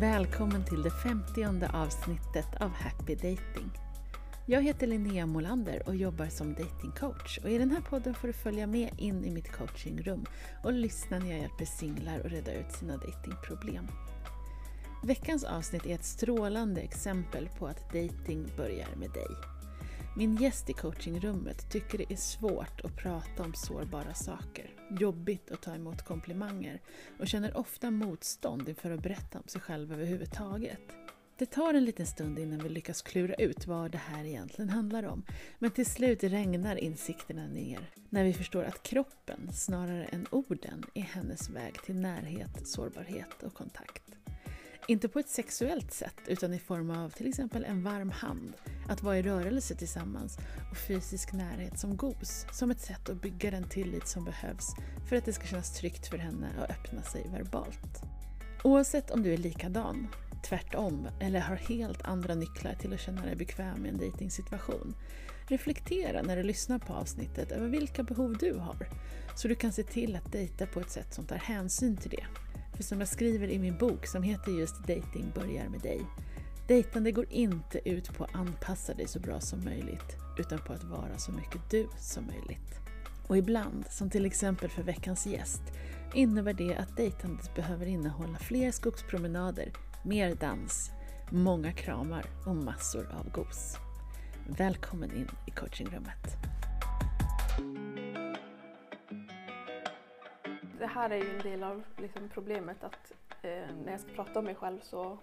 Välkommen till det femtionde avsnittet av Happy Dating. Jag heter Linnea Molander och jobbar som datingcoach och i den här podden får du följa med in i mitt coachingrum och lyssna när jag hjälper singlar att reda ut sina datingproblem. Veckans avsnitt är ett strålande exempel på att dating börjar med dig. Min gäst i coachingrummet tycker det är svårt att prata om sårbara saker, jobbigt att ta emot komplimanger och känner ofta motstånd inför att berätta om sig själv överhuvudtaget. Det tar en liten stund innan vi lyckas klura ut vad det här egentligen handlar om. Men till slut regnar insikterna ner när vi förstår att kroppen snarare än orden är hennes väg till närhet, sårbarhet och kontakt. Inte på ett sexuellt sätt utan i form av till exempel en varm hand, att vara i rörelse tillsammans och fysisk närhet som gos, som ett sätt att bygga den tillit som behövs för att det ska kännas tryggt för henne att öppna sig verbalt. Oavsett om du är likadan, tvärtom eller har helt andra nycklar till att känna dig bekväm i en dejtingsituation. Reflektera när du lyssnar på avsnittet över vilka behov du har, så du kan se till att dejta på ett sätt som tar hänsyn till det. För som jag skriver i min bok som heter just Dating börjar med dig. Dejtande går inte ut på att anpassa dig så bra som möjligt, utan på att vara så mycket du som möjligt. Och ibland, som till exempel för veckans gäst, innebär det att dejtandet behöver innehålla fler skogspromenader, mer dans, många kramar och massor av gos. Välkommen in i coachingrummet. Det här är ju en del av liksom problemet att eh, när jag ska prata om mig själv så,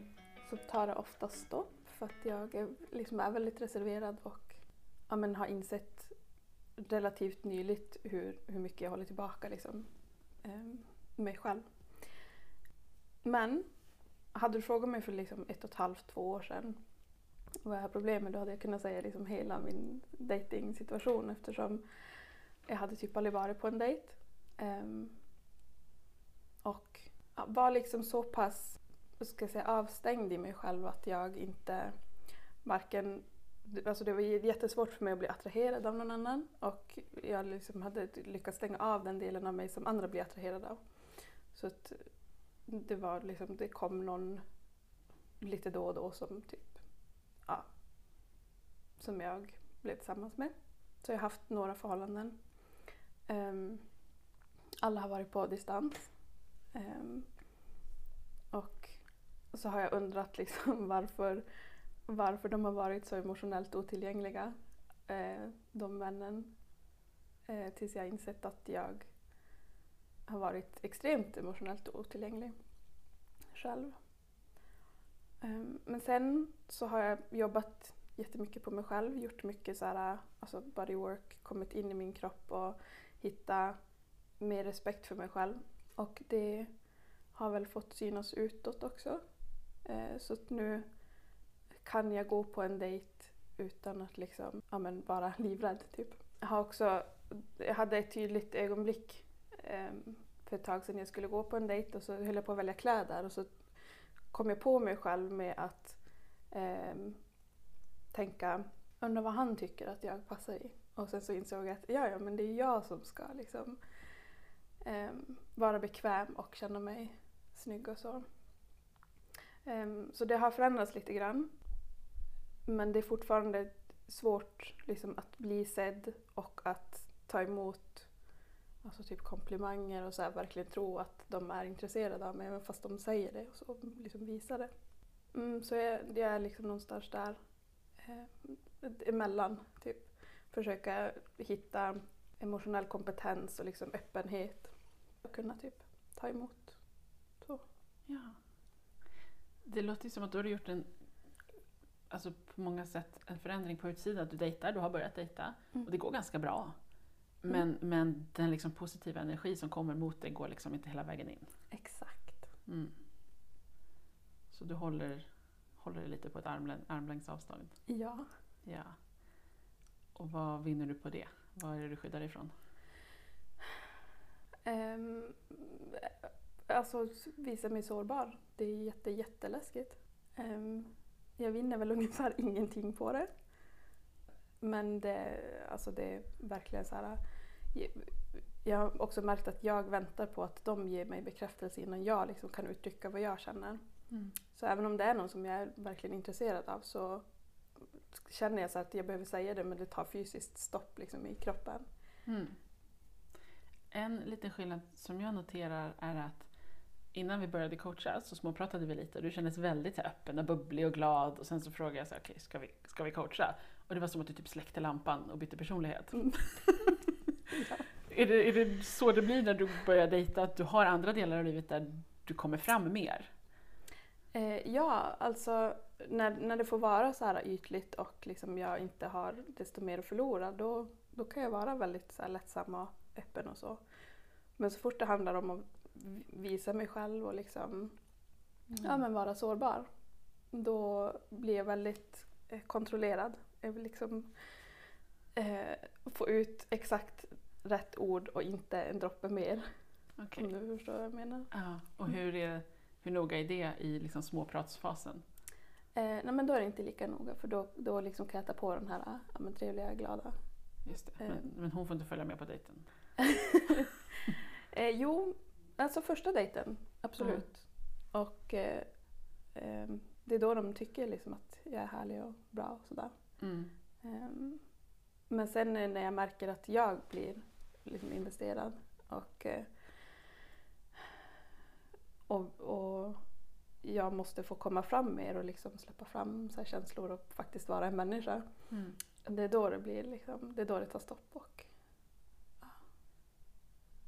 så tar det ofta stopp för att jag är, liksom är väldigt reserverad och ja, men har insett relativt nyligt hur, hur mycket jag håller tillbaka liksom, eh, mig själv. Men hade du frågat mig för liksom ett och ett halvt, två år sedan vad jag har problem med då hade jag kunnat säga liksom hela min dating-situation eftersom jag hade typ aldrig varit på en dejt. Um, var liksom så pass ska jag säga, avstängd i mig själv att jag inte varken Alltså det var jättesvårt för mig att bli attraherad av någon annan och jag liksom hade lyckats stänga av den delen av mig som andra blir attraherade av. Så att det var liksom, det kom någon lite då och då som typ, ja, som jag blev tillsammans med. Så jag har haft några förhållanden. Um, alla har varit på distans. Um, och så har jag undrat liksom varför, varför de har varit så emotionellt otillgängliga, eh, de männen. Eh, tills jag insett att jag har varit extremt emotionellt otillgänglig själv. Ehm, men sen så har jag jobbat jättemycket på mig själv, gjort mycket så här, alltså bodywork, kommit in i min kropp och hitta mer respekt för mig själv. Och det har väl fått synas utåt också. Eh, så att nu kan jag gå på en dejt utan att liksom, ja, men vara livrädd. Typ. Jag, har också, jag hade ett tydligt ögonblick ehm, för ett tag sedan jag skulle gå på en dejt och så höll jag på att välja kläder och så kom jag på mig själv med att eh, tänka, undrar vad han tycker att jag passar i. Och sen så insåg jag att ja, ja men det är jag som ska liksom eh, vara bekväm och känna mig snygg och så. Um, så det har förändrats lite grann. Men det är fortfarande svårt liksom, att bli sedd och att ta emot alltså, typ komplimanger och så här, verkligen tro att de är intresserade av mig även fast de säger det och så liksom visar det. Mm, så jag, jag är liksom någonstans där eh, emellan. Typ. Försöka hitta emotionell kompetens och liksom öppenhet och kunna typ ta emot. Så. Ja. Det låter ju som att du har gjort en, alltså på många sätt en förändring på utsidan. Du dejtar, du har börjat dejta mm. och det går ganska bra. Men, mm. men den liksom positiva energi som kommer mot dig går liksom inte hela vägen in. Exakt. Mm. Så du håller, håller det lite på ett armläng, armlängds avstånd? Ja. ja. Och vad vinner du på det? Vad är det du skyddar dig ifrån? Um, alltså visa mig sårbar. Det är jätte, jätteläskigt. Um, jag vinner väl ungefär ingenting på det. Men det, alltså det är verkligen så här... Jag har också märkt att jag väntar på att de ger mig bekräftelse innan jag liksom kan uttrycka vad jag känner. Mm. Så även om det är någon som jag är verkligen intresserad av så känner jag så att jag behöver säga det men det tar fysiskt stopp liksom i kroppen. Mm. En liten skillnad som jag noterar är att innan vi började coacha så småpratade vi lite och du kändes väldigt öppen och bubblig och glad och sen så frågade jag så här, okej, ska, vi, ska vi coacha? Och det var som att du typ släckte lampan och bytte personlighet. Mm. är, det, är det så det blir när du börjar dejta, att du har andra delar av livet där du kommer fram mer? Eh, ja, alltså när, när det får vara så här ytligt och liksom jag inte har desto mer att förlora då, då kan jag vara väldigt så här lättsam och öppen och så. Men så fort det handlar om att visa mig själv och liksom, ja, men vara sårbar då blir jag väldigt eh, kontrollerad. Jag vill liksom eh, få ut exakt rätt ord och inte en droppe mer. Okej. Om du förstår vad jag menar. Ja, och hur, är, hur noga är det i liksom småpratsfasen? Eh, nej men då är det inte lika noga för då, då liksom kan jag ta på den här ja, men trevliga, glada. Just det. Eh. Men, men hon får inte följa med på dejten? Eh, jo, alltså första dejten, absolut. Och eh, eh, det är då de tycker liksom att jag är härlig och bra och sådär. Mm. Ehm, men sen när jag märker att jag blir liksom investerad och, eh, och, och jag måste få komma fram mer och liksom släppa fram så känslor och faktiskt vara en människa. Mm. Det är då det blir liksom, det är då det tar stopp. Och,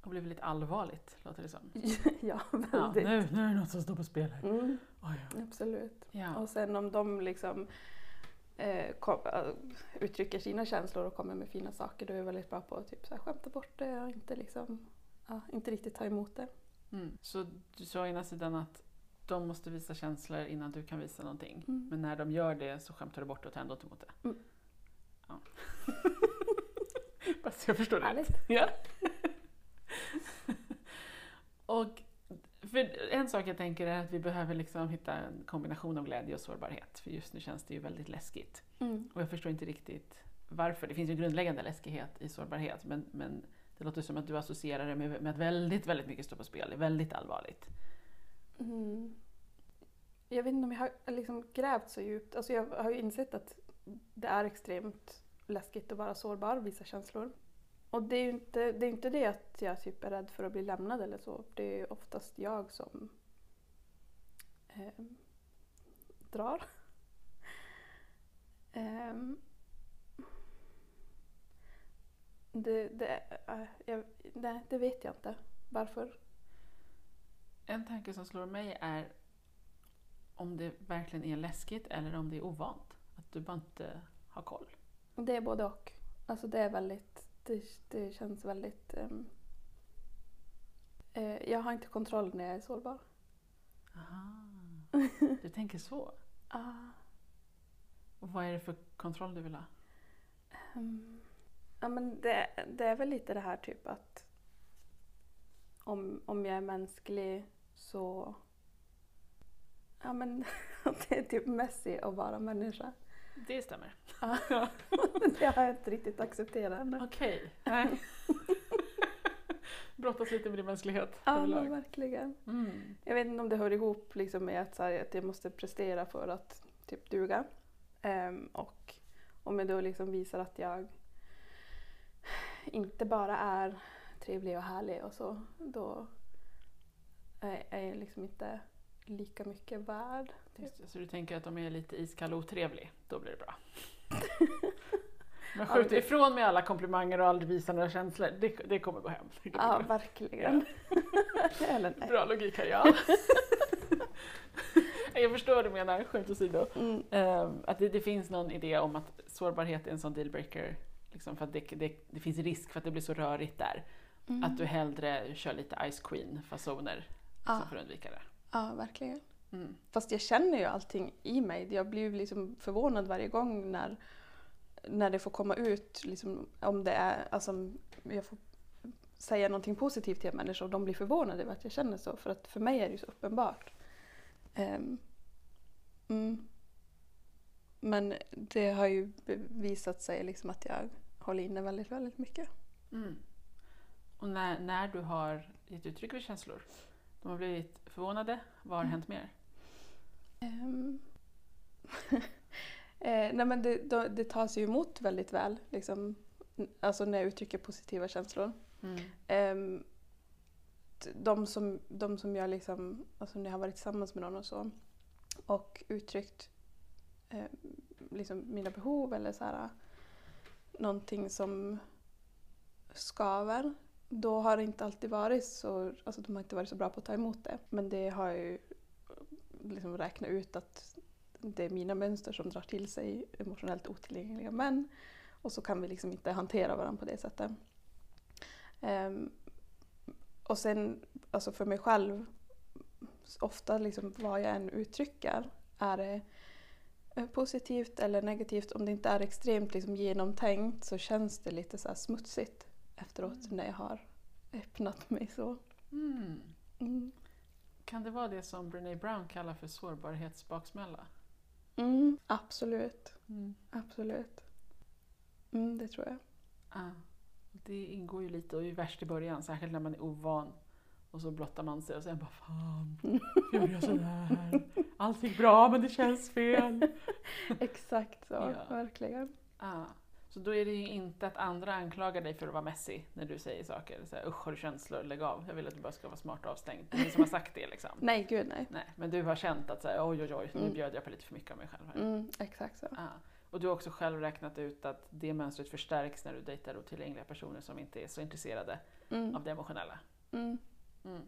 Och blir väldigt allvarligt, låter det som. ja, Ja, väldigt. nu, nu är det något som står på spel här. Mm, Oj, oj. absolut. Ja. Och sen om de liksom eh, kom, äh, uttrycker sina känslor och kommer med fina saker då är jag väldigt bra på att typ, så här, skämta bort det och inte, liksom, ja, inte riktigt ta emot det. Mm. Så du sa å ena sidan att de måste visa känslor innan du kan visa någonting. Mm. Men när de gör det så skämtar du bort det och tar ändå inte emot det. Ja. Bara så jag förstår det. Härligt. Ja. och en sak jag tänker är att vi behöver liksom hitta en kombination av glädje och sårbarhet. För just nu känns det ju väldigt läskigt. Mm. Och jag förstår inte riktigt varför. Det finns ju grundläggande läskighet i sårbarhet. Men, men det låter som att du associerar det med, med att väldigt, väldigt mycket står på spel. Det är väldigt allvarligt. Mm. Jag vet inte om jag har liksom grävt så djupt. Alltså jag har ju insett att det är extremt läskigt att vara sårbar, visa känslor. Och det är ju inte det, är inte det att jag typ är rädd för att bli lämnad eller så. Det är oftast jag som eh, drar. Ehm, det, det, äh, jag, nej, det vet jag inte. Varför? En tanke som slår mig är om det verkligen är läskigt eller om det är ovant. Du bara inte har koll. Det är både och. Alltså det är väldigt, det, det känns väldigt... ehm, eh, jag har inte kontroll när jag är sårbar. Aha. Du tänker så. Ah, Och vad är det för kontroll du vill ha? ehm, ja men det, det är väl lite det här typ att om, om jag är mänsklig så... Ja men det är typ messy att vara människa. Det stämmer. Ja. det har jag inte riktigt accepterat ännu. Okej. Nej. Brottas lite med din mänsklighet Ja men verkligen. Mm. Jag vet inte om det hör ihop liksom med att, så här, att jag måste prestera för att typ duga. Ehm, och om jag då liksom visar att jag inte bara är trevlig och härlig och så, då är är jag liksom inte lika mycket värd. Just så du tänker att om jag är lite iskall och otrevlig, då blir det bra? Men Ja, skjut ifrån mig alla komplimanger och aldrig visa några känslor. Det, det kommer gå hem. Kommer Ja, gå verkligen. Eller nej. Bra logik här, ja. jag förstår vad du menar, skämt åsido. Mm. Ehm, att det, det finns någon idé om att sårbarhet är en sån dealbreaker. Liksom för att det, det, det finns risk för att det blir så rörigt där. Mm. Att du hellre kör lite Ice Queen-fasoner Ja. för att undvika det. Ja, verkligen. Mm. Fast jag känner ju allting i mig. Jag blir liksom förvånad varje gång när, när det får komma ut. Liksom, om det är, alltså, jag får säga någonting positivt till en människa och de blir förvånade över att jag känner så. För att för mig är det ju så uppenbart. Ehm, mm. Men det har ju visat sig liksom att jag håller inne väldigt, väldigt mycket. Mm. Och när, när du har gett uttryck för känslor, de har blivit förvånade, vad har Mm. hänt mer? Ehm. eh, nej men det, då, det tas ju emot väldigt väl, liksom, alltså när jag uttrycker positiva känslor. Mm. T- de, som, de som jag liksom, alltså när jag har varit tillsammans med någon och så och uttryckt eh, liksom mina behov eller så här, någonting som skaver då har det inte alltid varit så, alltså de har inte varit så bra på att ta emot det. Men det har jag ju liksom räknat ut att det är mina mönster som drar till sig emotionellt otillgängliga män. Och så kan vi liksom inte hantera varandra på det sättet. Ehm, och sen, alltså för mig själv, ofta liksom vad jag än uttrycker, är det eh, positivt eller negativt, om det inte är extremt liksom genomtänkt så känns det lite så smutsigt efteråt när jag har öppnat mig så. Mm. Mm. Kan det vara det som Brené Brown kallar för sårbarhetsbaksmälla? Mm, absolut, Mm. absolut. Mm, det tror jag. Ja. Det ingår ju lite och är värst i början, särskilt när man är ovan. Och så blottar man sig och sen bara fan, gjorde jag sådär? Allt gick bra men det känns fel. Exakt så, Ja. verkligen. Ja. Så då är det ju inte att andra anklagar dig för att vara messy när du säger saker. Så här, Usch, har du känslor? Lägg av. Jag vill att du bara ska vara smart och avstängd. Det är ingen som har sagt det liksom. Nej, gud nej. Nej, men du har känt att så här, oj oj oj, nu Mm. bjöd jag på lite för mycket av mig själv här. Mm, exakt så. Ja. Och du har också själv räknat ut att det mönstret förstärks när du dejtar otillgängliga personer som inte är så intresserade Mm, av det emotionella. mm, Mm.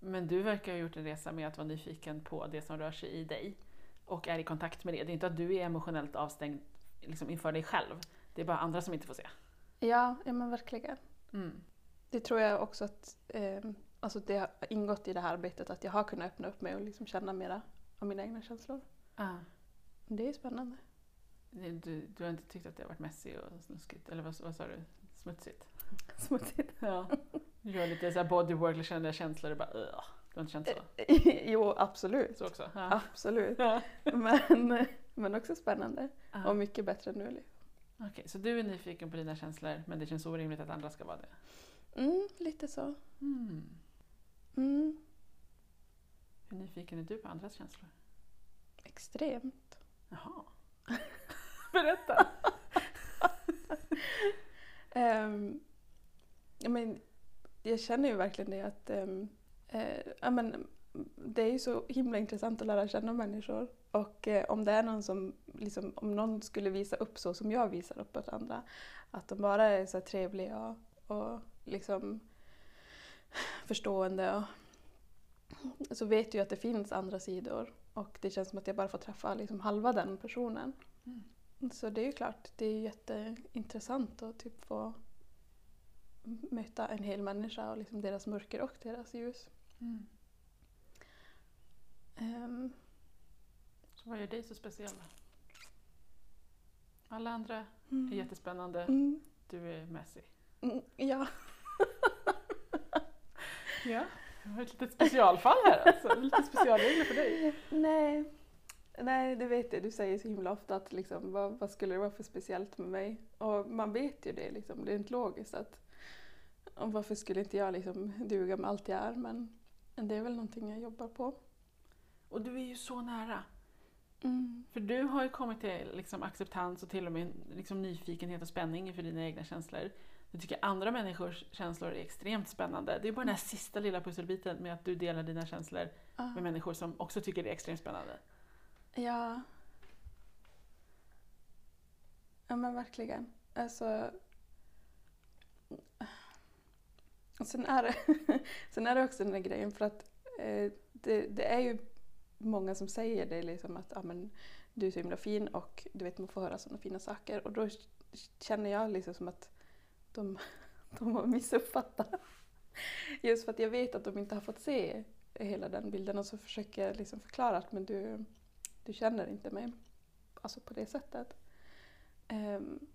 Men du verkar ha gjort en resa med att vara nyfiken på det som rör sig i dig och är i kontakt med det. Det är inte att du är emotionellt avstängd liksom inför dig själv. Det är bara andra som inte får se. Ja, ja men verkligen. Mm. Det tror jag också att eh, alltså det har ingått i det här arbetet att jag har kunnat öppna upp mig och liksom känna mera av mina egna känslor. Ah. Det är spännande. Du, du har inte tyckt att det har varit messy och snuskigt? Eller vad, vad sa du? Smutsigt? Smutsigt. Ja. Du gör lite så bodywork eller känner känslor och bara Ugh. Du har inte känt så? jo, absolut. Så också? Ja. Absolut. Ja. Men, men också spännande. Ah. Och mycket bättre nu. Liksom. Okej, så du är nyfiken på dina känslor men det känns orimligt att andra ska vara det? Mm, lite så. Mm. Mm, Hur nyfiken är du på andras känslor? extremt. Jaha. Berätta! Ehm, ja, men, jag känner ju verkligen det att ehm, eh, ja, men, det är ju så himla intressant att lära känna människor. Och eh, om det är någon som, liksom, om någon skulle visa upp så som jag visar upp åt andra, att de bara är så trevliga och, och liksom förstående och så vet jag att det finns andra sidor och det känns som att jag bara får träffa liksom halva den personen. Mm. Så det är ju klart, det är jätteintressant att typ få möta en hel människa och liksom deras mörker och deras ljus. Mm. Så vad gör dig så speciell? Alla andra är mm, jättespännande, mm, du är messy. mm, ja. Ja. Det var ett litet specialfall här alltså. Lite specialregler för dig. Nej. Nej, det vet jag. Du säger så himla ofta att liksom, vad, vad skulle det vara för speciellt med mig? Och man vet ju det, liksom. det är inte logiskt. att och Varför skulle inte jag liksom duga med allt jag är? Men det är väl någonting jag jobbar på. Och du är ju så nära. Mm. För du har ju kommit till liksom, acceptans och till och med liksom, nyfikenhet och spänning inför dina egna känslor. Du tycker andra människors känslor är extremt spännande. Det är bara den här sista lilla pusselbiten med att du delar dina känslor Ah. med människor som också tycker det är extremt spännande. Ja. Ja men verkligen. Alltså. Sen är det, sen är det också den där grejen för att eh, det, det är ju många som säger det liksom att ah, men, du är så himla fin och du vet man får höra sådana fina saker och då känner jag liksom som att de, de har missuppfattat. Just för att jag vet att de inte har fått se hela den bilden och så försöker jag liksom förklara att men du, du känner inte mig alltså på det sättet. Um,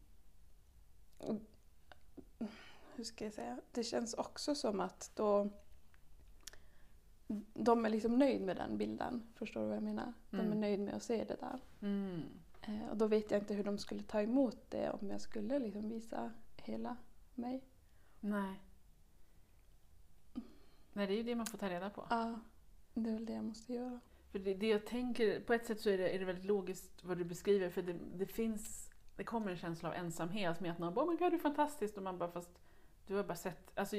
hur ska jag säga? Det känns också som att då de är liksom nöjd med den bilden. Förstår du vad jag menar? De är Mm. nöjd med att se det där. Mm. Eh, och då vet jag inte hur de skulle ta emot det om jag skulle liksom visa hela mig. Nej. Nej, det är ju det man får ta reda på. Ja, det är väl det jag måste göra. För det, det jag tänker, på ett sätt så är det, är det väldigt logiskt vad du beskriver för det, det finns, det kommer en känsla av ensamhet med att någon bara oh my god du är fantastisk och man bara fast du har bara sett, alltså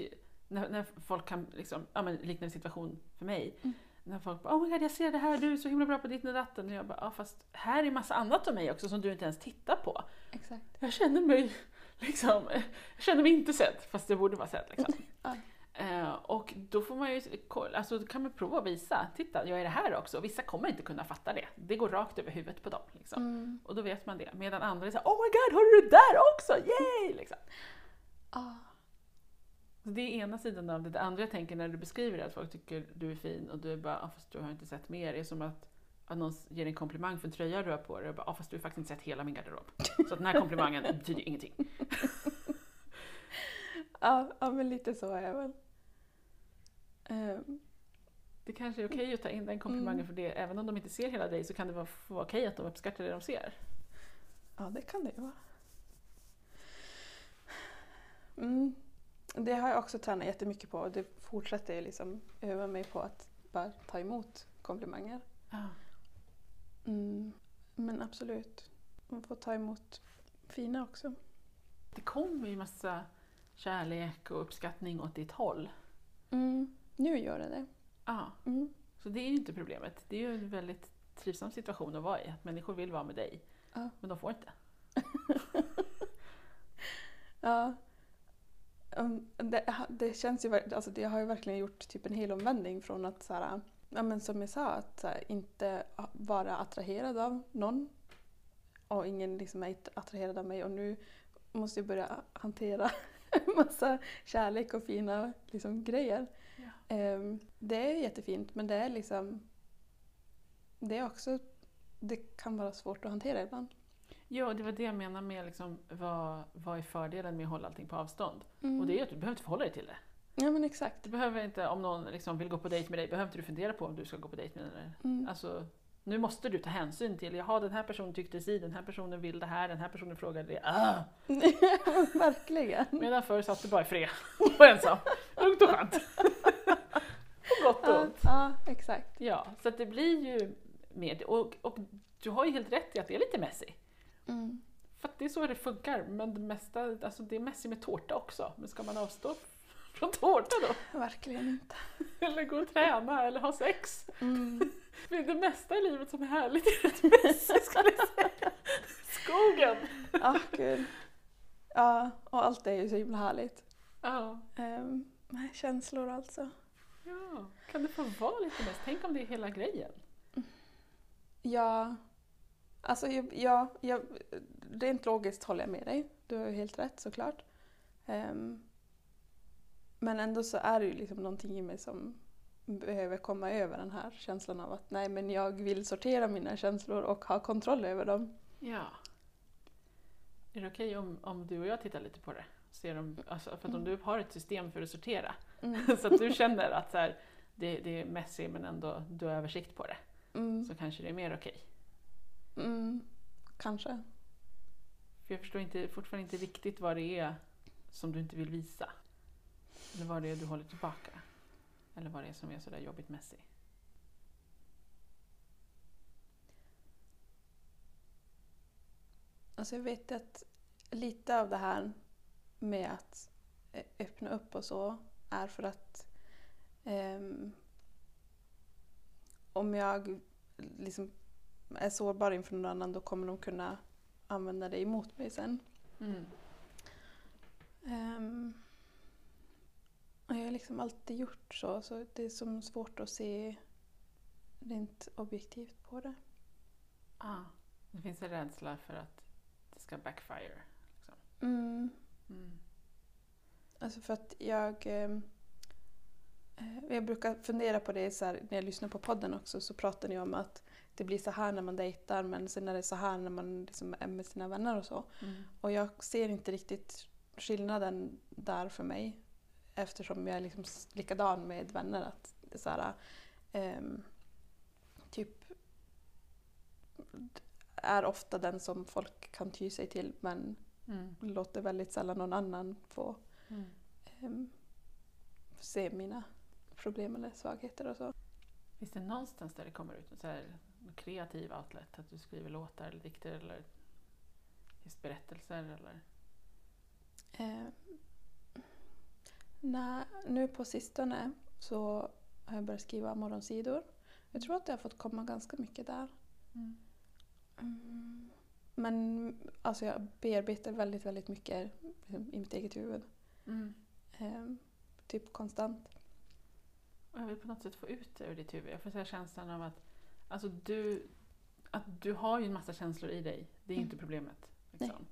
när, när folk kan liksom, ja men liknande situation för mig. Mm. När folk bara oh my god jag ser det här, du är så himla bra på ditt och datten. Och jag bara ja fast här är massa annat om mig också som du inte ens tittar på. Exakt. Jag känner mig liksom, jag känner mig inte sedd fast jag borde vara sedd. Liksom. Ja. Eh, och då får man ju, kolla- alltså då kan man prova att visa, titta jag är det här också. Vissa kommer inte kunna fatta det. Det går rakt över huvudet på dem. Liksom. Mm. Och då vet man det. Medan andra är såhär, oh my god, har du det där också? Yay! Liksom. Ah. Det är ena sidan av det. Det andra jag tänker när du beskriver det, att folk tycker du är fin och du är bara, ah, fast du har inte sett mer. Det är som att, att någon ger en komplimang för en tröja du har på dig och bara, ah, fast du har faktiskt inte sett hela min garderob. Så att den här komplimangen betyder ju ingenting. Ja, ja, men lite så är jag väl. Ehm, Det kanske är okej att ta in den komplimangen Mm. för det, även om de inte ser hela dig så kan det vara, vara okej att de uppskattar det de ser. ja, det kan det ju vara. Mm. Det har jag också tränat jättemycket på och det fortsätter jag liksom öva mig på att bara ta emot komplimanger. Ja. Mm. Men absolut, man får ta emot fina också. Det kommer ju massa kärlek och uppskattning åt ditt håll. Mm. Nu gör det det. Ja. Mm. Så det är ju inte problemet. Det är ju en väldigt trivsam situation att vara i. Att människor vill vara med dig. Ja. Men de får inte. Ja. Um, det, det känns ju, alltså det har ju verkligen gjort typ en hel omvändning från att så här, ja, men som jag sa, att här, inte vara attraherad av någon och ingen liksom är attraherad av mig och nu måste jag börja hantera en massa kärlek och fina liksom, grejer. Ja. Ehm, det är jättefint men det är liksom det är också det kan vara svårt att hantera ibland. Ja, det var det jag menade med liksom, vad, vad är fördelen med att hålla allting på avstånd? Mm. Och det är ju att du behöver inte förhålla dig till det. Ja men exakt. Du behöver inte, om någon liksom vill gå på dejt med dig, behöver inte du fundera på om du ska gå på dejt med den. Mm. Alltså, nu måste du ta hänsyn till, jaha den här personen tyckte si, den här personen vill det här, den här personen frågade det. Ah! Verkligen. Medan förr satt du bara i fred och ensam. Lugnt och skönt. och gott och Ja, ont. ja, exakt. Ja, så att det blir ju mer, och, och du har ju helt rätt i att det är lite messy. Mm. För att det är så det funkar, men det mesta, alltså det är messy med tårta också. Men ska man avstå från tårta då? Verkligen inte. Eller gå och träna eller ha sex? Mm. För det mesta i livet som är härligt är rätt messy skulle jag säga. Skogen! Ja, gud. Ja, och allt är ju så himla härligt. Ja. Um, känslor alltså. ja, kan det få vara lite mest? Tänk om det är hela grejen? Ja, alltså jag, jag, rent logiskt håller jag med dig. Du har ju helt rätt såklart. Ehm, men ändå så är det ju liksom någonting i mig som behöver komma över den här känslan av att nej men jag vill sortera mina känslor och ha kontroll över dem. Ja. Är det okej om, om du och jag tittar lite på det? Ser om, alltså, för att om du har ett system för att sortera, Mm. så att du känner att så här, det, det är messy men ändå du har översikt på det, Mm. så kanske det är mer okej. Mm. Kanske. För jag förstår inte, fortfarande inte riktigt vad det är som du inte vill visa. Eller vad det är du håller tillbaka. Eller vad det är som är sådär jobbigt messy. Alltså jag vet att lite av det här med att eh, öppna upp och så är för att ehm, om jag liksom är sårbar inför någon annan då kommer de kunna använda det emot mig sen. Mm. Ehm, och jag har liksom alltid gjort så, så det är som svårt att se rent objektivt på det. Ah, det finns en rädsla för att det ska backfire. Liksom. Mm. Mm. Alltså för att jag... ehm, eh, jag brukar fundera på det så här, när jag lyssnar på podden också så pratar ni om att det blir så här när man dejtar men sen är det så här när man liksom är med sina vänner och så. Mm. Och jag ser inte riktigt skillnaden där för mig eftersom jag är liksom likadan med vänner. Att det är så här, ehm, typ är ofta den som folk kan ty sig till men Mm. låter väldigt sällan någon annan få Mm. ehm, se mina problem eller svagheter och så. Finns det någonstans där det kommer ut en kreativ outlet? Att du skriver låtar eller dikter eller berättelser? Eller? Eh, nej, nu på sistone så har jag börjat skriva morgonsidor. Jag tror att det har fått komma ganska mycket där. Mm. Mm. Men alltså jag bearbetar väldigt, väldigt mycket liksom, i mitt eget huvud. Mm. Eh, typ konstant. Och jag vill på något sätt få ut det ur ditt huvud. Jag får säga känslan av att, alltså du, att du har ju en massa känslor i dig. Det är Mm. inte problemet. Liksom.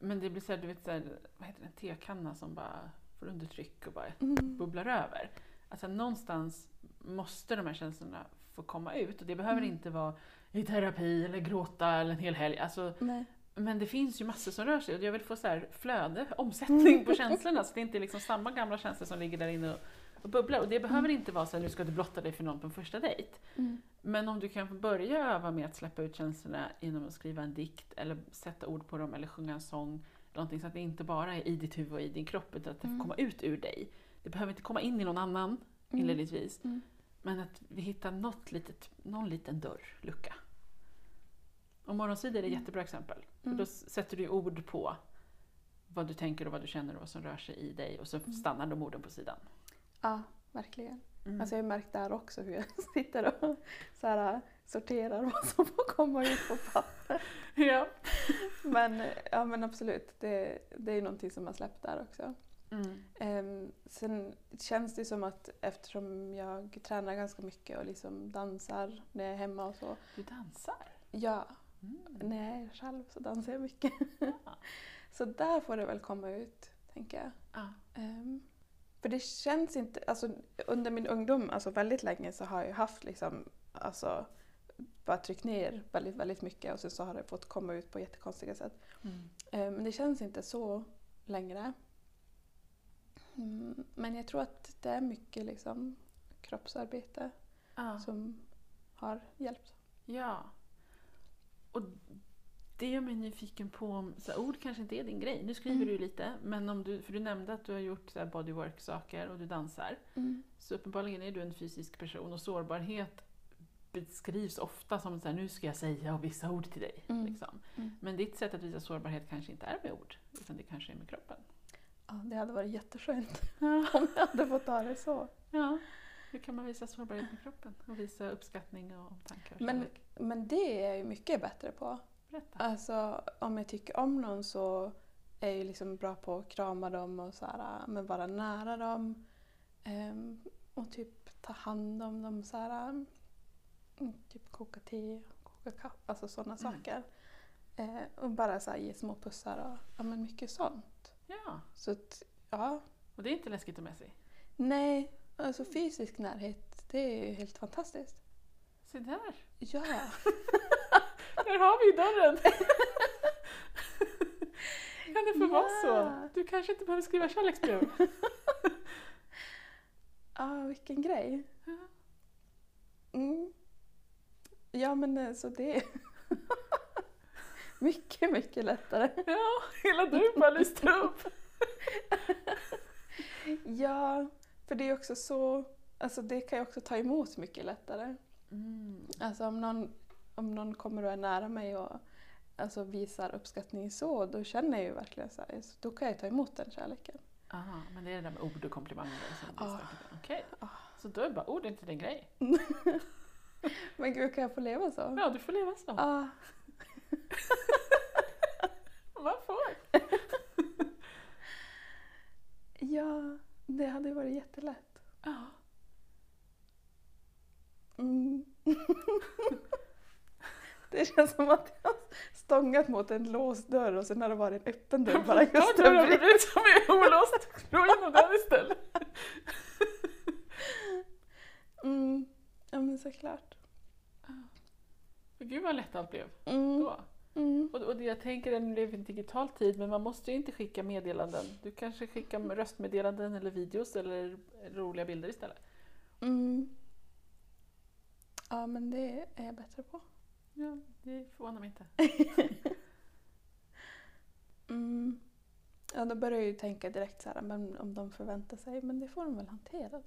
Men det blir så här, du vet, så här, vad heter det, en tekanna som bara får undertryck och bara Mm. bubblar över. Alltså någonstans måste de här känslorna få komma ut. Och det behöver Mm. inte vara i terapi eller gråta eller en hel helg. Alltså, Nej. men det finns ju massor som rör sig och jag vill få så här flöde, omsättning på känslorna så det inte är liksom samma gamla känslor som ligger där inne och, och bubblar. Och det behöver inte vara så att nu ska du blotta dig för någon på en första dejt. Mm. Men om du kan få börja öva med att släppa ut känslorna genom att skriva en dikt eller sätta ord på dem eller sjunga en sång. Någonting så att det inte bara är i ditt huvud och i din kropp utan att det får Mm. komma ut ur dig. Det behöver inte komma in i någon annan Mm. inledningsvis. Mm. Men att vi hittar något litet, någon liten dörr, lucka. Och morgonsidor är ett Mm. jättebra exempel. För då sätter du ord på vad du tänker och vad du känner och vad som rör sig i dig och så stannar de orden på sidan. Ja, verkligen. Mm. Alltså jag har märkt där också hur jag sitter och så här, sorterar vad som får komma ut på papper. ja. Men, ja, men absolut, det, det är någonting som har släppt där också. Mm. Um, sen känns det som att eftersom jag tränar ganska mycket och liksom dansar när jag är hemma och så. Du dansar? Ja, Mm. när jag är själv så dansar jag mycket. Ja. så där får det väl komma ut, tänker jag. Ja. Ehm, för det känns inte, alltså under min ungdom, alltså väldigt länge så har jag haft liksom, alltså bara tryckt ner väldigt, väldigt mycket och sen så har det fått komma ut på jättekonstiga sätt. Mm. Ehm, men det känns inte så längre. Mm, men jag tror att det är mycket liksom kroppsarbete Ja. som har hjälpt. ja. Och det gör mig nyfiken på om så här, ord kanske inte är din grej. Nu skriver Mm. du lite, men om du, för du nämnde att du har gjort så här bodywork-saker och du dansar. Så uppenbarligen är du en fysisk person och sårbarhet beskrivs ofta som så här, nu ska jag säga vissa ord till dig. Mm. Liksom. Mm. Men ditt sätt att visa sårbarhet kanske inte är med ord, utan det kanske är med kroppen. Ja, det hade varit jätteskönt Ja. om jag hade fått ha det så. ja. Hur kan man visa sårbarhet med kroppen? Och visa uppskattning och omtanke Men-? Men det är jag ju mycket bättre på. Berätta. Alltså om jag tycker om någon så är jag liksom bra på att krama dem och så här, men vara nära dem. Ehm, och typ ta hand om dem så här. mm, Typ koka te, koka kaffe, alltså sådana Mm. saker. Eh, och bara så här, ge små pussar och ja, men mycket sånt. Ja, Så att, ja, och det är inte läskigt och messy. nej, alltså fysisk närhet det är ju helt fantastiskt. Se där! Ja, Där har vi dörren! kan det få vara så? Ja. Du kanske inte behöver skriva kärleksbrev. ah, vilken grej. Ja. Mm. Ja men eh, så det mycket, mycket lättare. ja, hela du bara lyste upp. Ja, för det är också så, alltså det kan jag också ta emot mycket lättare. Mm. Alltså om någon, om någon kommer och är nära mig och alltså visar uppskattning så, då känner jag ju verkligen så här, så då kan jag ta emot den kärleken. Aha, men det är det där med ord och komplimanger som Ah. starkt. Okej, Ah. så då är bara ord inte din grej. Men gud, kan jag få leva så? Ja, du får leva så. Ah, Man får. ja, det hade varit jättelätt. Ja. Mm. Det känns som att jag stångat mot en låst dörr och sen har det varit en öppen dörr bara just Ta dörren bredvid som är olåst. Slå igenom den istället. Mm. Ja men såklart. Gud vad lätt allt blev Mm. då. Mm. Och, och det jag tänker lever vi i en digital tid, men man måste ju inte skicka meddelanden. Du kanske skickar röstmeddelanden eller videos eller roliga bilder istället. Mm. Ja men det är jag bättre på. Ja, det förvånar mig inte. Mm. Ja då börjar jag ju tänka direkt så här, men om de förväntar sig, men det får de väl hantera då.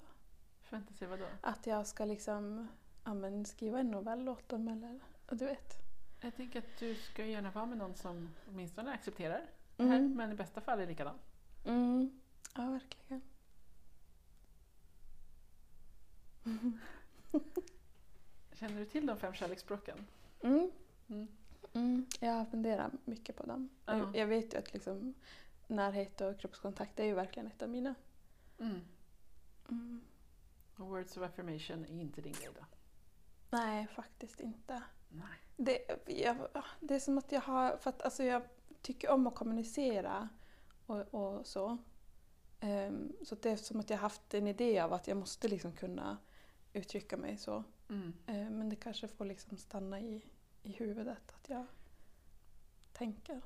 Förvänta sig vadå? Att jag ska liksom ja, men skriva en novell åt dem eller du vet. Jag tänker att du ska gärna vara med någon som åtminstone accepterar det här, Mm. men i bästa fall är likadan. Mm. Ja, verkligen. Känner du till de fem kärleksspråken? Mm. Mm. Mm. Jag funderar mycket på dem. Ja. Jag, jag vet ju att liksom, närhet och kroppskontakt är ju verkligen ett av mina. Mm. Mm. Words of affirmation är inte din grej då? Nej, faktiskt inte. Nej. Det, jag, det är som att jag har, för att alltså jag tycker om att kommunicera och, och så. Ehm, så det är som att jag har haft en idé av att jag måste liksom kunna uttrycka mig så. Mm. Ehm, men det kanske får liksom stanna i, i huvudet att jag tänker.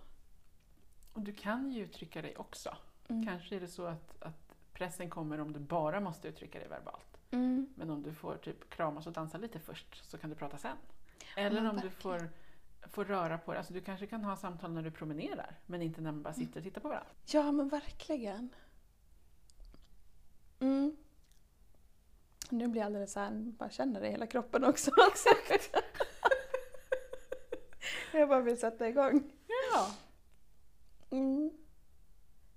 Och du kan ju uttrycka dig också. Mm. Kanske är det så att, att pressen kommer om du bara måste uttrycka dig verbalt. Mm. Men om du får typ kramas och dansa lite först så kan du prata sen. Eller men om du verkligen. får, får röra på dig. Alltså du kanske kan ha samtal när du promenerar men inte när man bara sitter och tittar på varandra. Ja, men verkligen. Mm. Nu blir jag alldeles så här, bara känner det i hela kroppen också. Exakt. jag bara vill sätta igång. Ja. Mm.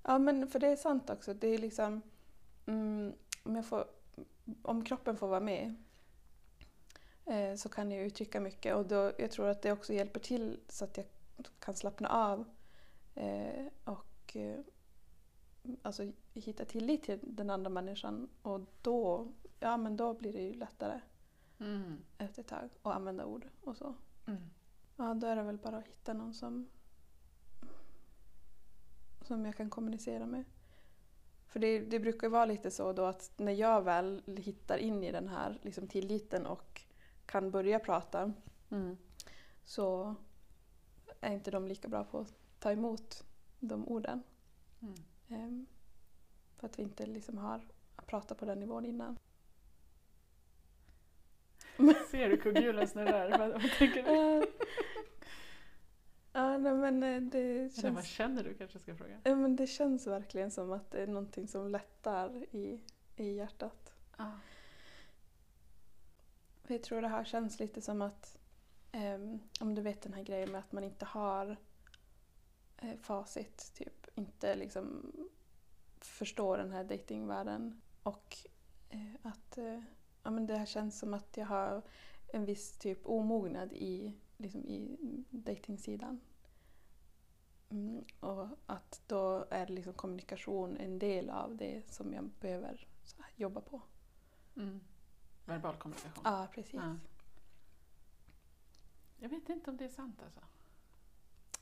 Ja, men för det är sant också. Det är liksom... Mm, om, får, om kroppen får vara med eh, så kan jag uttrycka mycket. Och då, jag tror att det också hjälper till så att jag kan slappna av eh, och eh, alltså, hitta tillit till den andra människan. Och då, ja, men då blir det ju lättare Mm. efter ett tag att använda ord och så. Mm. Ja, då är det väl bara att hitta någon som, som jag kan kommunicera med. För det, det brukar ju vara lite så då att när jag väl hittar in i den här liksom, tilliten och kan börja prata Mm. så är inte de lika bra på att ta emot de orden. Mm. Ehm, för att vi inte liksom har pratat på den nivån innan. Ser du kugghjulen snurrar? Vad, vad tänker du? Ja, nej, men eh, det Eller vad känns, känner du kanske jag ska fråga? ja, men det känns verkligen som att det är någonting som lättar i, i hjärtat. För Jag tror det här känns lite som att, ehm, om du vet den här grejen med att man inte har eh, facit, typ inte liksom förstår den här datingvärlden och eh, att eh, ja, men det här känns som att jag har en viss typ omognad i, liksom i datingsidan. Mm, och att då är liksom kommunikation en del av det som jag behöver här, jobba på. Mm. Verbal kommunikation. Ja, precis. Ja. Jag vet inte om det är sant alltså.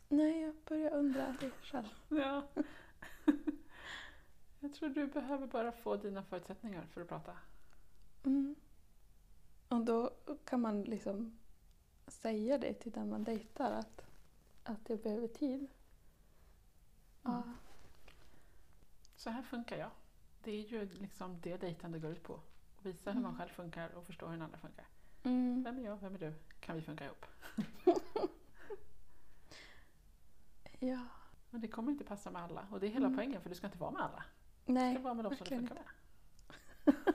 Nej, jag börjar undra det själv. Ja. jag tror du behöver bara få dina förutsättningar för att prata. Mm. Och då kan man liksom säga det till den man dejtar att, att jag behöver tid. Ja. Mm. Så här funkar jag. Det är ju liksom det dejtande går ut på. Att visa hur man Mm. själv funkar och förstå hur den andra funkar. Mm. Vem är jag? Vem är du? Kan vi funka ihop? Ja. Men det kommer inte passa med alla. Och det är hela Mm. poängen för du ska inte vara med alla. Du Nej, ska vara med de som verkligen funkar med.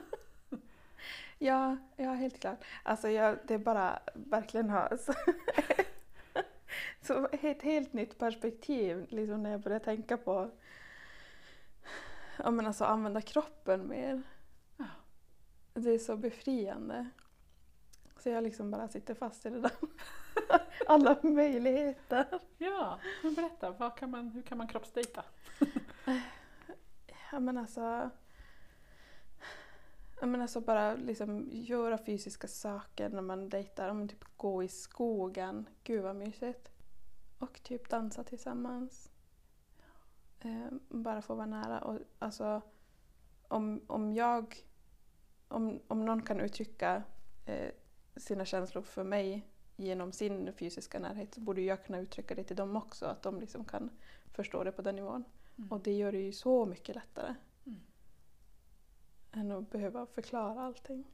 ja, ja, helt klart. Alltså jag, det är bara verkligen ha så, ett helt nytt perspektiv liksom när jag börjar tänka på ja, men alltså, använda kroppen mer. Ja. Det är så befriande. Så jag liksom bara sitter fast i det där. Alla möjligheter. Ja, men berätta. Vad kan man, hur kan man kroppsdejta? Ja men alltså... Ja men alltså bara liksom göra fysiska saker när man dejtar. Ja, men typ gå i skogen. Gud vad mysigt. Och typ dansa tillsammans. Eh, bara få vara nära. Och alltså om, om jag... Om, om någon kan uttrycka eh, sina känslor för mig genom sin fysiska närhet så borde jag kunna uttrycka det till dem också. Att de liksom kan förstå det på den nivån. Mm. Och det gör det ju så mycket lättare. Än att behöva förklara allting.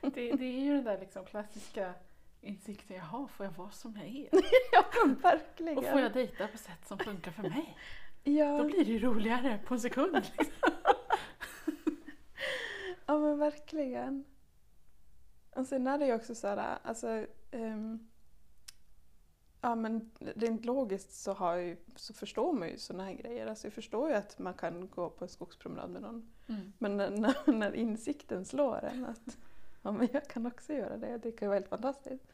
Det, det är ju den där liksom klassiska insikten. Jaha, får jag vara som jag är? ja, verkligen. Och får jag dejta på sätt som funkar för mig? ja, Då blir det ju roligare på en sekund. Liksom. men verkligen. Och sen är det ju också så här, alltså, ehm, ja men rent logiskt så, har ju, så förstår man ju sådana här grejer. Alltså jag förstår ju att man kan gå på en skogspromenad med någon. Mm. Men när, när, insikten slår en att ja, men jag kan också göra det, det kan vara helt fantastiskt.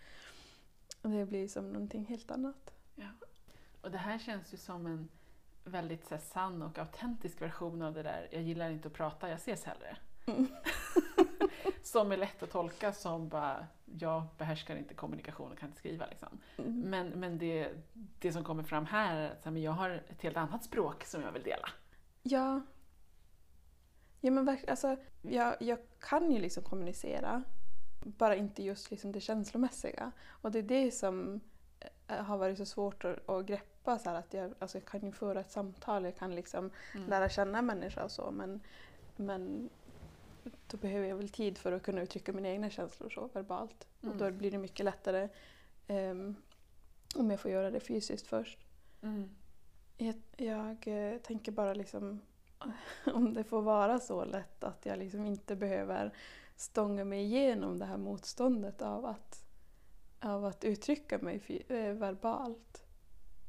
Det blir som någonting helt annat. Ja. Och det här känns ju som en väldigt så här, sann och autentisk version av det där jag gillar inte att prata, jag ses hellre. Mm. som är lätt att tolka som bara, jag behärskar inte kommunikation och kan inte skriva. Liksom. Mm. Men, men det, det som kommer fram här är att jag har ett helt annat språk som jag vill dela. Ja. Ja men verkligen, alltså jag, jag kan ju liksom kommunicera. Bara inte just liksom det känslomässiga. Och det är det som eh, har varit så svårt att, att greppa. Så att jag, alltså jag kan ju föra ett samtal, jag kan liksom Mm. lära känna en människa och så men, men då behöver jag väl tid för att kunna uttrycka mina egna känslor så verbalt. Och Mm. då blir det mycket lättare ehm, om jag får göra det fysiskt först. Mm. Jag, jag eh, tänker bara liksom om det får vara så lätt att jag liksom inte behöver stånga mig igenom det här motståndet av att, av att uttrycka mig eh, verbalt.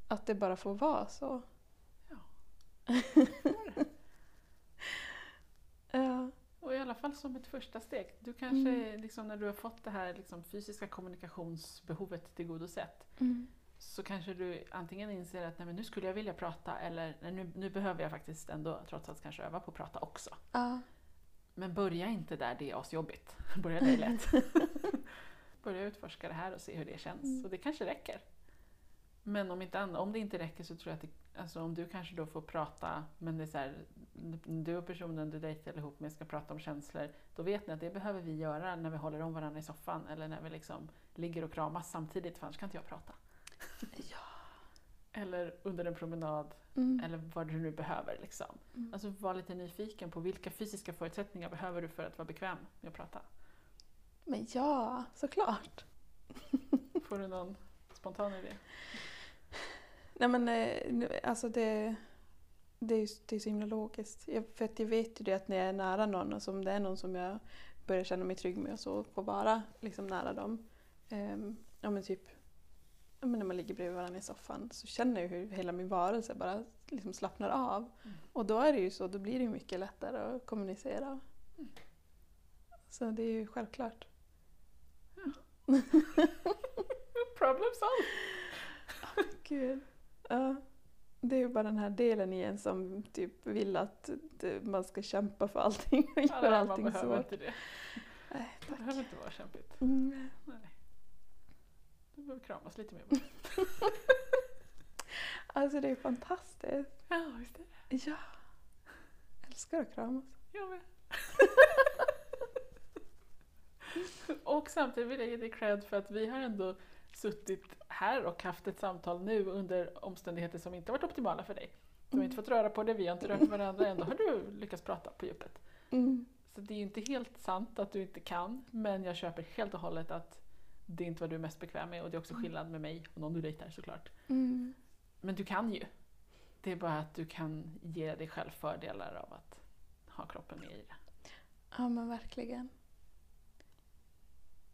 Att det bara får vara så. Ja. Alla fall som ett första steg. Du kanske, Mm. liksom, när du har fått det här liksom, fysiska kommunikationsbehovet tillgodosett, Mm. så kanske du antingen inser att Nej, men nu skulle jag vilja prata eller Nej, nu, nu behöver jag faktiskt ändå trots allt kanske öva på att prata också. Ja. Men börja inte där det är asjobbigt. Börja där det är lätt. börja utforska det här och se hur det känns. Mm. Och det kanske räcker. Men om, inte, om det inte räcker så tror jag att det, alltså om du kanske då får prata, men det är så här, du och personen du dejtar ihop med ska prata om känslor, då vet ni att det behöver vi göra när vi håller om varandra i soffan eller när vi liksom ligger och kramas samtidigt, för annars kan inte jag prata. Ja. Eller under en promenad, Mm. eller vad du nu behöver. Liksom. Mm. Alltså var lite nyfiken på vilka fysiska förutsättningar behöver du för att vara bekväm med att prata? Men ja, såklart. Får du någon spontan idé? Nej men eh, alltså det, det, är, ju- det är så himla logiskt. Jag, för att jag vet ju det att när jag är nära någon, och om det är någon som jag börjar känna mig trygg med och så, får vara liksom nära dem. Ehm, ja men typ ja, men när man ligger bredvid varandra i soffan så känner jag hur hela min varelse bara liksom slappnar av. Mm. Och då är det ju så, då blir det ju mycket lättare att kommunicera. Mm. Så det är ju självklart. Problem solved! Gud. Ja. Det är ju bara den här delen i en som typ vill att det, man ska kämpa för allting och göra allting man behöver svårt. inte det. Nej, Det tack. behöver inte vara kämpigt. Mm. Nej. Du behöver kramas lite mer bara. Alltså det är fantastiskt. Ja, visst är det. Ja. Älskar att kramas. Jag med. och samtidigt vill jag ge dig cred för att vi har ändå suttit här och haft ett samtal nu under omständigheter som inte varit optimala för dig. Du har inte fått röra på det, vi har inte rört varandra, ändå har du lyckats prata på djupet. Mm. Så det är ju inte helt sant att du inte kan, men jag köper helt och hållet att det inte var du är mest bekväm med och det är också skillnad med mig och någon du dejtar såklart. Mm. Men du kan ju. Det är bara att du kan ge dig själv fördelar av att ha kroppen med i det. Ja men verkligen.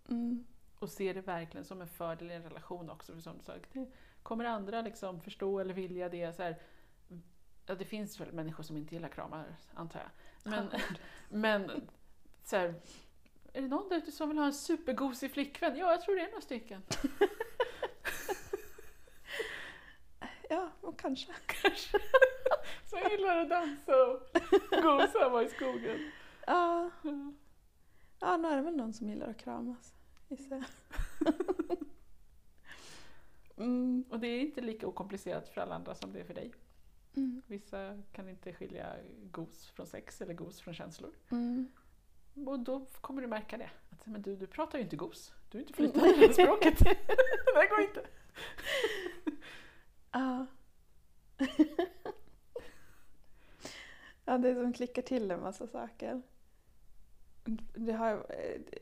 Mm. Och se det verkligen som en fördel i en relation också. För som du sa, kommer andra liksom förstå eller vilja det? Så här, ja, det finns väl människor som inte gillar kramar, antar jag. Men, men så här, är det någon där ute som vill ha en supergosig flickvän? Ja, jag tror det är några stycken. Ja, och kanske. Kanske. Som gillar att dansa och gosa och vara i skogen. Ja. ja, nu är det väl någon som gillar att kramas. Gissar mm. Och det är inte lika okomplicerat för alla andra som det är för dig. Mm. Vissa kan inte skilja gos från sex eller gos från känslor. Mm. Och då kommer du märka det. Att, men du, du pratar ju inte gos. Du är inte flytande i det språket. det här går inte. Ja. ja, det är som klickar till en massa saker. Det har,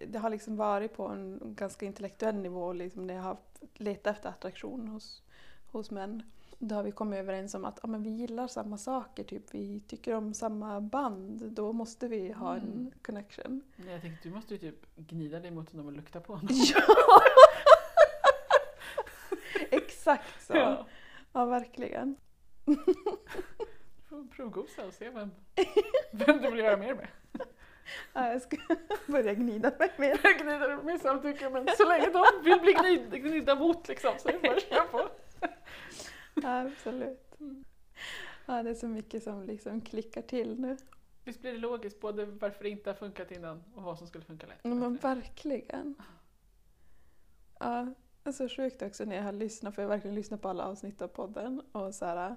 det har liksom varit på en ganska intellektuell nivå liksom jag har letat efter attraktion hos, hos män. då har vi kommit överens om att ja, men vi gillar samma saker, typ vi tycker om samma band, då måste vi ha en Mm. connection. Nej, Jag tänkte du måste ju typ gnida dig mot honom och lukta på honom. Ja! Exakt så. Ja. Ja, verkligen. Provgosa och se vem, vem du vill göra mer med. Ja, jag ska börja gnida mig mer. Jag gnider med samtycke men så länge de vill bli gnid, gnidda mot liksom så är det bara att köra på. Ja, absolut. Ja, det är så mycket som liksom klickar till nu. Visst blir det logiskt både varför det inte har funkat innan och vad som skulle funka lätt? Ja, men verkligen. Ja, det är så sjukt också när jag har lyssnat, för jag har verkligen lyssnat på alla avsnitt av podden och så här,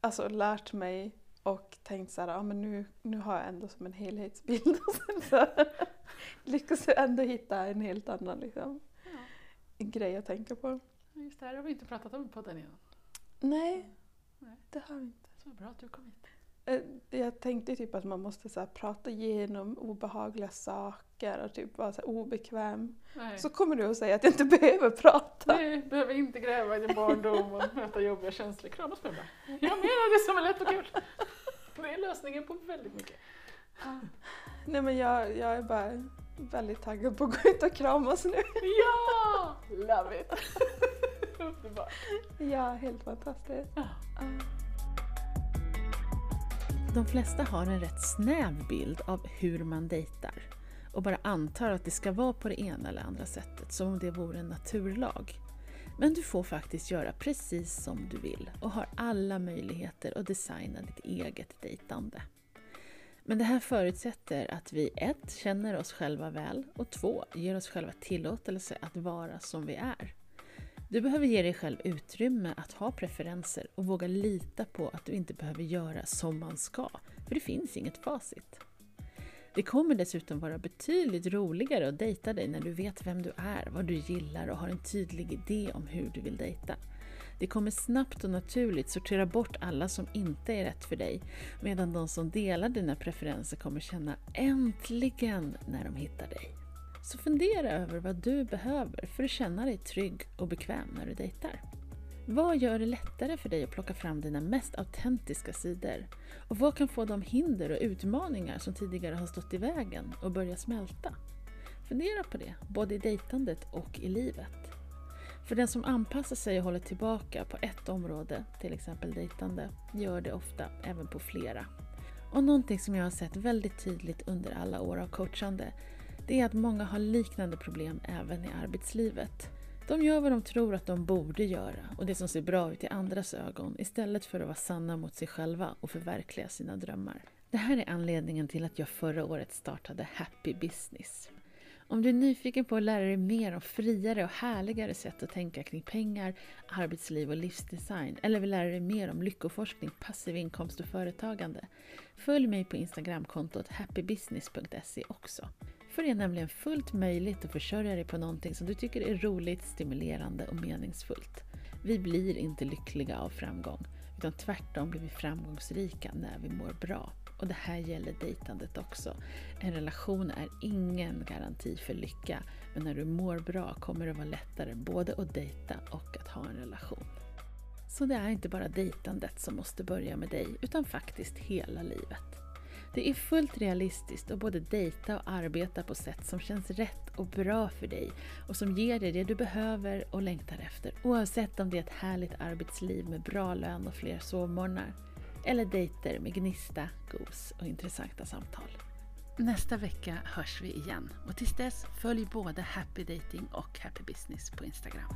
alltså lärt mig och tänkt så här, ja men nu, nu har jag ändå som en helhetsbild och sen så lyckas jag ändå hitta en helt annan liksom, Ja, grej att tänka på. just det här har vi inte pratat om på den innan. Nej, Nej. det har vi inte. Så bra att du kom hit. Eh, Jag tänkte typ att man måste så prata igenom obehagliga saker och typ vara så obekväm. Nej. Så kommer du att säga att jag inte behöver prata. Nej, behöver inte gräva i din barndom och möta jobbiga känslor. Kramas med bara. Jag menar det som är lätt och kul. Det är lösningen på väldigt mycket. Nej men jag, jag är bara väldigt taggad på att gå ut och kramas nu. Ja! Love it! Underbart. Ja, helt fantastiskt. Ja. Ja. De flesta har en rätt snäv bild av hur man dejtar och bara antar att det ska vara på det ena eller andra sättet, som om det vore en naturlag. Men du får faktiskt göra precis som du vill och har alla möjligheter att designa ditt eget dejtande. Men det här förutsätter att vi 1. känner oss själva väl och 2. ger oss själva tillåtelse att vara som vi är. Du behöver ge dig själv utrymme att ha preferenser och våga lita på att du inte behöver göra som man ska, för det finns inget facit. Det kommer dessutom vara betydligt roligare att dejta dig när du vet vem du är, vad du gillar och har en tydlig idé om hur du vill dejta. Det kommer snabbt och naturligt sortera bort alla som inte är rätt för dig, medan de som delar dina preferenser kommer känna äntligen när de hittar dig. Så fundera över vad du behöver för att känna dig trygg och bekväm när du dejtar. Vad gör det lättare för dig att plocka fram dina mest autentiska sidor? Och vad kan få de hinder och utmaningar som tidigare har stått i vägen att börja smälta? Fundera på det, både i dejtandet och i livet. För den som anpassar sig och håller tillbaka på ett område, till exempel dejtande, gör det ofta även på flera. Och någonting som jag har sett väldigt tydligt under alla år av coachande, det är att många har liknande problem även i arbetslivet. De gör vad de tror att de borde göra och det som ser bra ut i andras ögon istället för att vara sanna mot sig själva och förverkliga sina drömmar. Det här är anledningen till att jag förra året startade Happy Business. Om du är nyfiken på att lära dig mer om friare och härligare sätt att tänka kring pengar, arbetsliv och livsdesign eller vill lära dig mer om lyckoforskning, passiv inkomst och företagande, följ mig på Instagramkontot happybusiness.se också. För det är nämligen fullt möjligt att försörja dig på någonting som du tycker är roligt, stimulerande och meningsfullt. Vi blir inte lyckliga av framgång, utan tvärtom blir vi framgångsrika när vi mår bra. Och det här gäller dejtandet också. En relation är ingen garanti för lycka, men när du mår bra kommer det vara lättare både att dejta och att ha en relation. Så det är inte bara dejtandet som måste börja med dig, utan faktiskt hela livet. Det är fullt realistiskt att både dejta och arbeta på sätt som känns rätt och bra för dig och som ger dig det du behöver och längtar efter oavsett om det är ett härligt arbetsliv med bra lön och fler sovmorgnar eller dejter med gnista, gos och intressanta samtal. Nästa vecka hörs vi igen och tills dess följ både Happy Dating och Happy Business på Instagram.